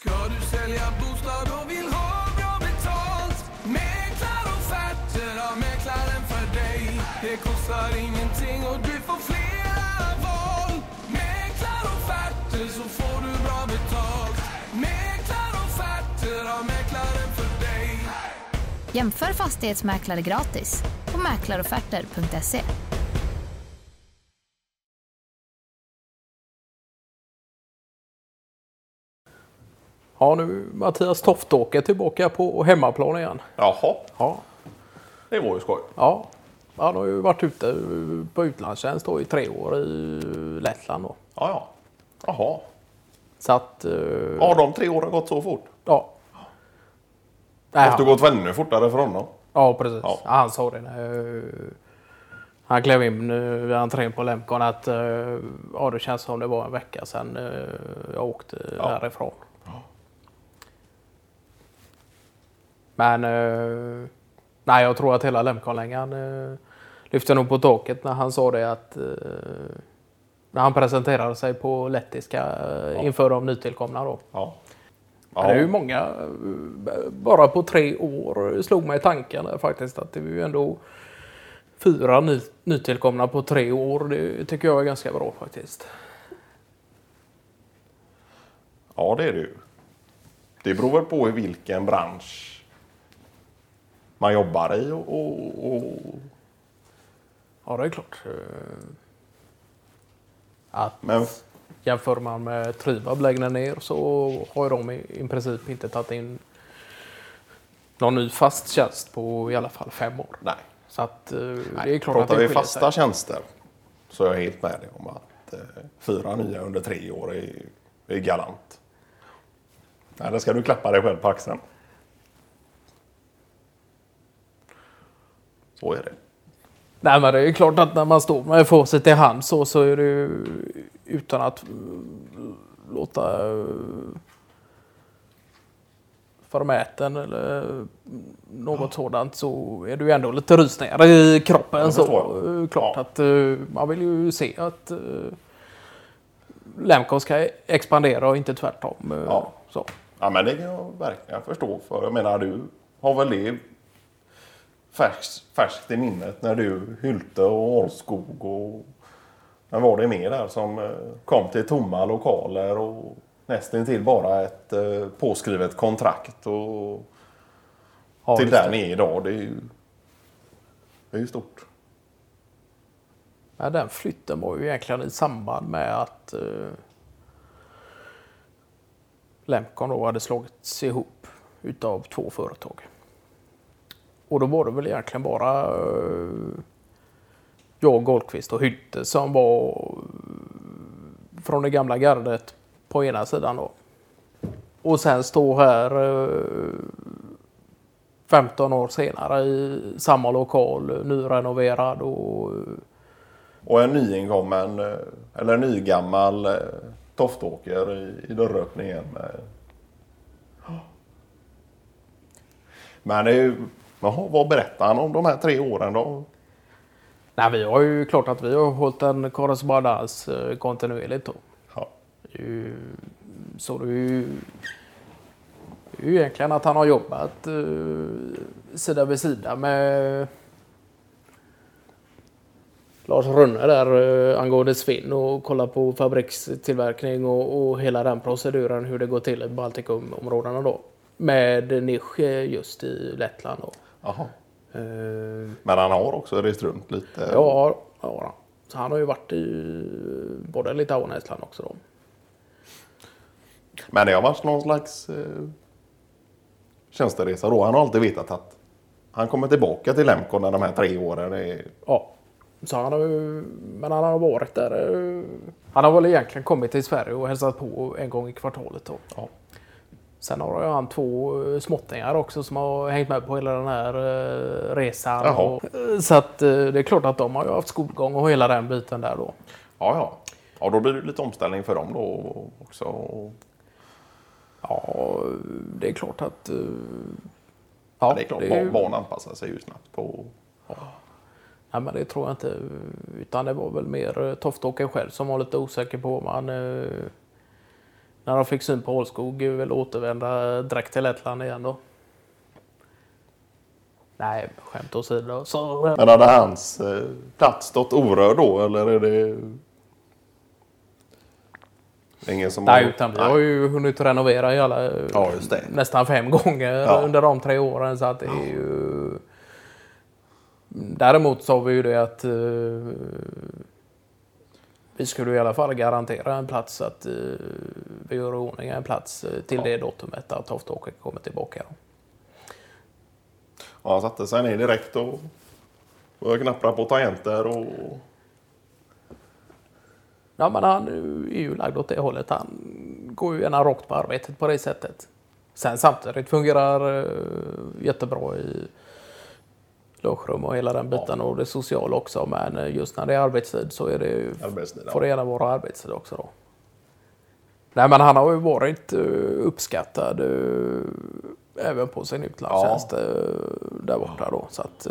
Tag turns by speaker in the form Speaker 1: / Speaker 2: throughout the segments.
Speaker 1: Ska du sälja bostad och vill ha bra betalt? Mäklarofferter har Mäklaren för dig. Det kostar ingenting och du får flera val. Mäklarofferter så får du bra betalt. Mäklarofferter har Mäklaren för dig.
Speaker 2: Jämför fastighetsmäklare gratis på mäklarofferter.se.
Speaker 3: Ja, nu Mattias Toftåker tillbaka på hemmaplan igen.
Speaker 4: Jaha,
Speaker 3: Ja,
Speaker 4: det var ju skoj.
Speaker 3: ja. Han har ju varit ute på utlandstjänst i tre år i Lettland. Då.
Speaker 4: Ja, ja. Jaha.
Speaker 3: Så att... eh,
Speaker 4: Har de tre åren gått så fort?
Speaker 3: ja. Nej,
Speaker 4: Måste gått ännu fortare för honom.
Speaker 3: ja, precis.
Speaker 4: Ja.
Speaker 3: Ja. Han sa det när eh, han klev in uh, vid entrén på Lemcon att eh, ja, det känns som det var en vecka sedan eh, jag åkte
Speaker 4: Ja.
Speaker 3: härifrån. Men eh, nej, jag tror att hela Lemconlängan uh, lyfte nog på taket när han sa det att eh, när han presenterade sig på lettiska eh, inför de nytillkomna då.
Speaker 4: Ja.
Speaker 3: Ja. Det är ju många, eh, bara på tre år slog mig tanken faktiskt att det är ju ändå fyra ny, nytillkomna på tre år. Det tycker jag är ganska bra faktiskt.
Speaker 4: ja, det är det ju. Det beror väl på i vilken bransch man jobbar i och, och, och
Speaker 3: Ja, det är klart. Att
Speaker 4: men
Speaker 3: jämför man med Trivab längre ner så har de i, i princip inte tagit in någon ny fast tjänst på i alla fall fem år.
Speaker 4: nej.
Speaker 3: Så att eh, det
Speaker 4: nej.
Speaker 3: är klart att
Speaker 4: Pratar
Speaker 3: det
Speaker 4: vi fasta
Speaker 3: sig.
Speaker 4: tjänster så är jag helt med dig om att eh, fyra nya under tre år är, är galant. Nej, det ska du klappa dig själv på axeln. Så är det.
Speaker 3: Nej men det är ju klart att när man står med facit i hand så, så är det ju utan att mm, låta eh, förmäten eller något sådant så är det ju ändå lite rysningar i kroppen. Så eh, klart
Speaker 4: Ja.
Speaker 3: att eh, man vill ju se att Lemcon ska expandera och inte tvärtom.
Speaker 4: Ja.
Speaker 3: Så.
Speaker 4: Ja, men det kan jag verkligen förstå. För jag menar, du har väl det färskt, färskt i minnet när du, Hylte och Årskog och... Men var det mer där som eh, kom till tomma lokaler och nästan till bara ett eh, påskrivet kontrakt och
Speaker 3: Ja,
Speaker 4: till där ni är idag. Det är ju, det är ju stort.
Speaker 3: Ja, den flytten var ju egentligen i samband med att uh, Lemcon då hade slagits ihop utav två företag. Och då var det väl egentligen bara uh, jag, Goldqvist och Hylte som var eh, från det gamla gardet på ena sidan då. Och sen stå här eh, 15 år senare i samma lokal, nyrenoverad och eh,
Speaker 4: Och en nyinkommen, eh, eller nygammal eh, Toftåker i, i dörröppningen. Men det är ju... Jaha, vad berättar han om de här tre åren då?
Speaker 3: Nej, vi har ju klart att vi har hållit en korrespondens eh, kontinuerligt då.
Speaker 4: Ja.
Speaker 3: Så det är ju, det är ju egentligen att han har jobbat eh, sida vid sida med Lars Rönne där eh, angående svinn och kolla på fabrikstillverkning och, och hela den proceduren hur det går till i Baltikumområdena då. Med nisch just i Lettland då.
Speaker 4: Jaha.
Speaker 3: Eh,
Speaker 4: Men han har också rest runt lite.
Speaker 3: Ja, ja. Så han har ju varit i både Litauen och Estland också då.
Speaker 4: Men det har varit någon slags eh, tjänsteresa då. Han har alltid vetat att han kommer tillbaka till Lemcon när de här tre åren är...
Speaker 3: Ja. Så han har men han har varit där. eh, Han har väl egentligen kommit till Sverige och hälsat på en gång i kvartalet då.
Speaker 4: Ja.
Speaker 3: Sen har han två eh, småttingar också som har hängt med på hela den här eh, resan. Och, eh, så att det är klart att de har ju haft skolgång och hela den biten där då.
Speaker 4: Ja, ja. Ja, då blir det lite omställning för dem då också.
Speaker 3: Ja, det är klart att...
Speaker 4: Ja, det är klart,
Speaker 3: är
Speaker 4: barn, anpassar sig ju snabbt på...
Speaker 3: Nej, men det tror jag inte. Utan det var väl mer Toftåker själv som var lite osäker på om han eh, när de fick syn på Ålskog vill återvända direkt till Lettland igen då. Nej, skämt åsido. Så,
Speaker 4: Men hade hans eh, plats stått orörd då eller är det... ingen som
Speaker 3: nej, utan vi har ju hunnit renovera i alla,
Speaker 4: Ja,
Speaker 3: nästan fem gånger
Speaker 4: Ja.
Speaker 3: under de tre åren. Så att det är ju... Däremot har vi ju det att eh, vi skulle i alla fall garantera en plats att eh, vi gör i ordning en plats eh, till det datumet att Tofta-Åke kommer tillbaka.
Speaker 4: Ja, han satte sig ner direkt och började knappra på tangenter och...
Speaker 3: Ja, men han är ju lagd åt det hållet. Han går ju gärna rakt på arbetet på det sättet. Sen samtidigt fungerar eh, jättebra i logerum och hela den biten och det sociala också. Men eh, just när det är arbetstid så är det, ju-
Speaker 4: Arbetstid, ja.
Speaker 3: får det gärna vara arbetstid också då. Nej, men han har ju varit eh, uppskattad eh, även på sin utlandstjänst eh, där borta då. Så att,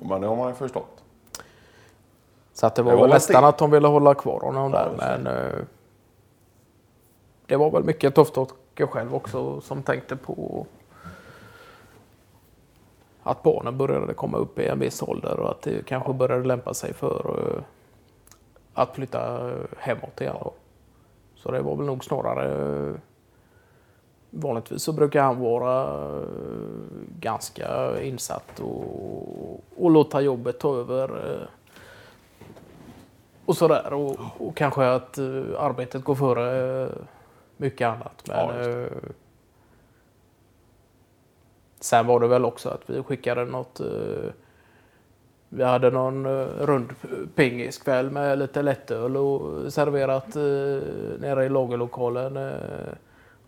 Speaker 4: Men det har man ju förstått.
Speaker 3: Så att det var,
Speaker 4: Det var
Speaker 3: väl nästan
Speaker 4: det.
Speaker 3: att de ville hålla kvar honom
Speaker 4: Ja,
Speaker 3: där. Men det var väl mycket Tofta-Åke själv också som tänkte på att barnen började komma upp i en viss ålder och att det kanske började lämpa sig för att flytta hemåt igen. Då. Så det var väl nog snarare Vanligtvis så brukar han vara eh, ganska insatt och, och låta jobbet ta över. eh, och sådär. Och, och kanske att eh, arbetet går före mycket annat. Men,
Speaker 4: Ja,
Speaker 3: sen var det väl också att vi skickade något. Vi hade någon eh, rund pingiskväll med lite lättöl och serverat eh, nere i lagerlokalen. Eh,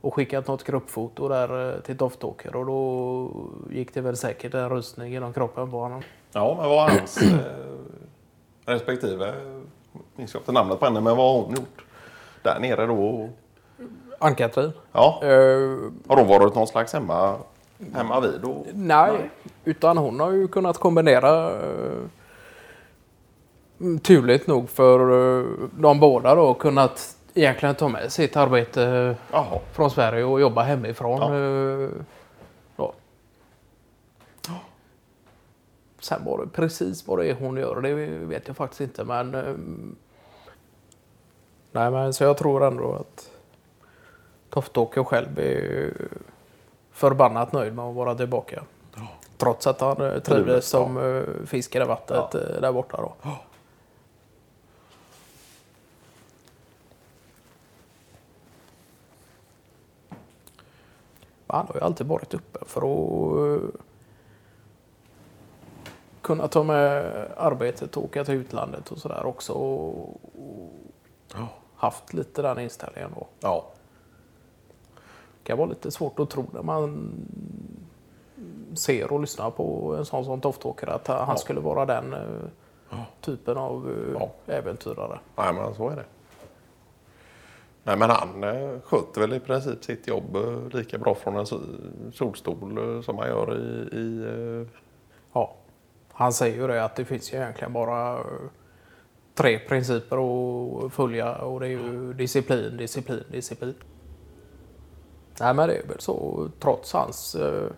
Speaker 3: och skickat något gruppfoto där eh, till Doftåker och då gick det väl säkert en rustning genom kroppen på honom.
Speaker 4: Ja, men vad har hans eh, respektive, minns inte namnet på henne, men vad har hon gjort där nere då?
Speaker 3: Ann-Katrin?
Speaker 4: Ja,
Speaker 3: Eh,
Speaker 4: har hon varit någon slags hemma, hemma vid? Och,
Speaker 3: Nej, utan hon har ju kunnat kombinera eh, turligt nog för eh, de båda då kunnat egentligen ta med sitt arbete eh,
Speaker 4: Jaha,
Speaker 3: från Sverige och jobba hemifrån.
Speaker 4: Ja.
Speaker 3: eh, Då. Sen var det precis vad det är hon gör, det vet jag faktiskt inte. Men, nej, men så jag tror ändå att Toftåker själv är förbannat nöjd med att vara tillbaka. Trots att han eh,
Speaker 4: Trivdes,
Speaker 3: som eh, fisk i det vattnet
Speaker 4: Ja.
Speaker 3: eh, där borta. Då. Han har ju alltid varit uppe för att eh, kunna ta med arbetet och åka till utlandet och sådär också. Och, och haft lite den inställningen då.
Speaker 4: ja.
Speaker 3: Det kan vara lite svårt att tro när man ser och lyssnar på en sån som Toftåkare att han
Speaker 4: Ja.
Speaker 3: skulle vara den eh, typen av eh,
Speaker 4: Ja.
Speaker 3: äventyrare.
Speaker 4: Nej, men så är det. Nej, men han eh, sköter väl i princip sitt jobb lika bra från en so- solstol som man gör i... i
Speaker 3: Ja. Han säger ju det att det finns ju egentligen bara tre principer att följa och det är ju disciplin, disciplin, disciplin. Nej men det är väl så trots hans eh,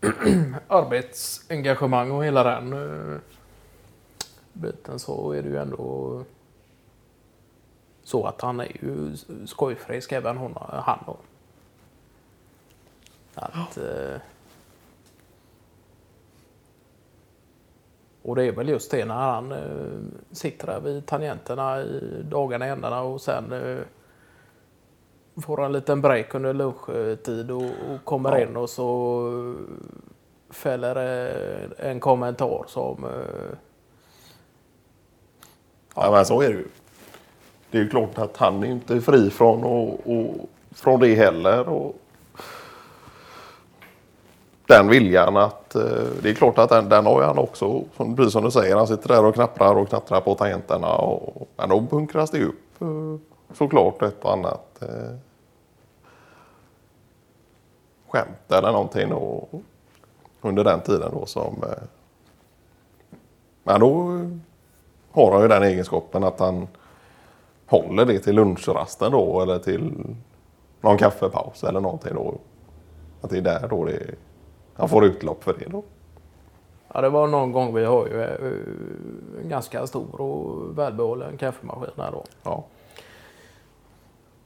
Speaker 3: arbetsengagemang och hela den eh, biten så är det ju ändå så att han är ju skojfrisk även hon, han då. Att, eh, Och det är väl just det när han eh, sitter där vid tangenterna i dagarna i ändarna och sen eh, får en liten break under lunchtid och, och kommer
Speaker 4: Ja.
Speaker 3: in och så fäller en kommentar som eh,
Speaker 4: ja. men så är det ju. Det är ju klart att han är inte fri från, och, och, från det heller. Och den viljan att... eh, Det är klart att den, den har ju han också. Precis som du säger, han sitter där och knapprar och knattrar på tangenterna. Och, men då bunkras det upp eh, såklart ett och annat skämt eller någonting då, under den tiden då som... Eh, men då har han ju den egenskapen att han håller det till lunchrasten då eller till någon kaffepaus eller någonting då? Att det är där då det, han får utlopp för det då?
Speaker 3: Ja, det var någon gång vi har ju eh, en ganska stor och välbehållen kaffemaskin här då.
Speaker 4: Ja.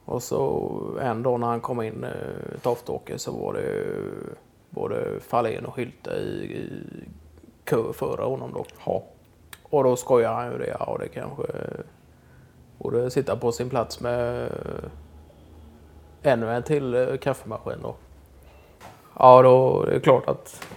Speaker 3: Och så en dag när han kom in, eh, Toftåker, så var det både Fahlén och Hylte i, i kö före honom då.
Speaker 4: ja.
Speaker 3: Och då skojar han ju det. Ja, det kanske borde sitta på sin plats med ännu en till eh, kaffemaskin då. Ja, då är det klart att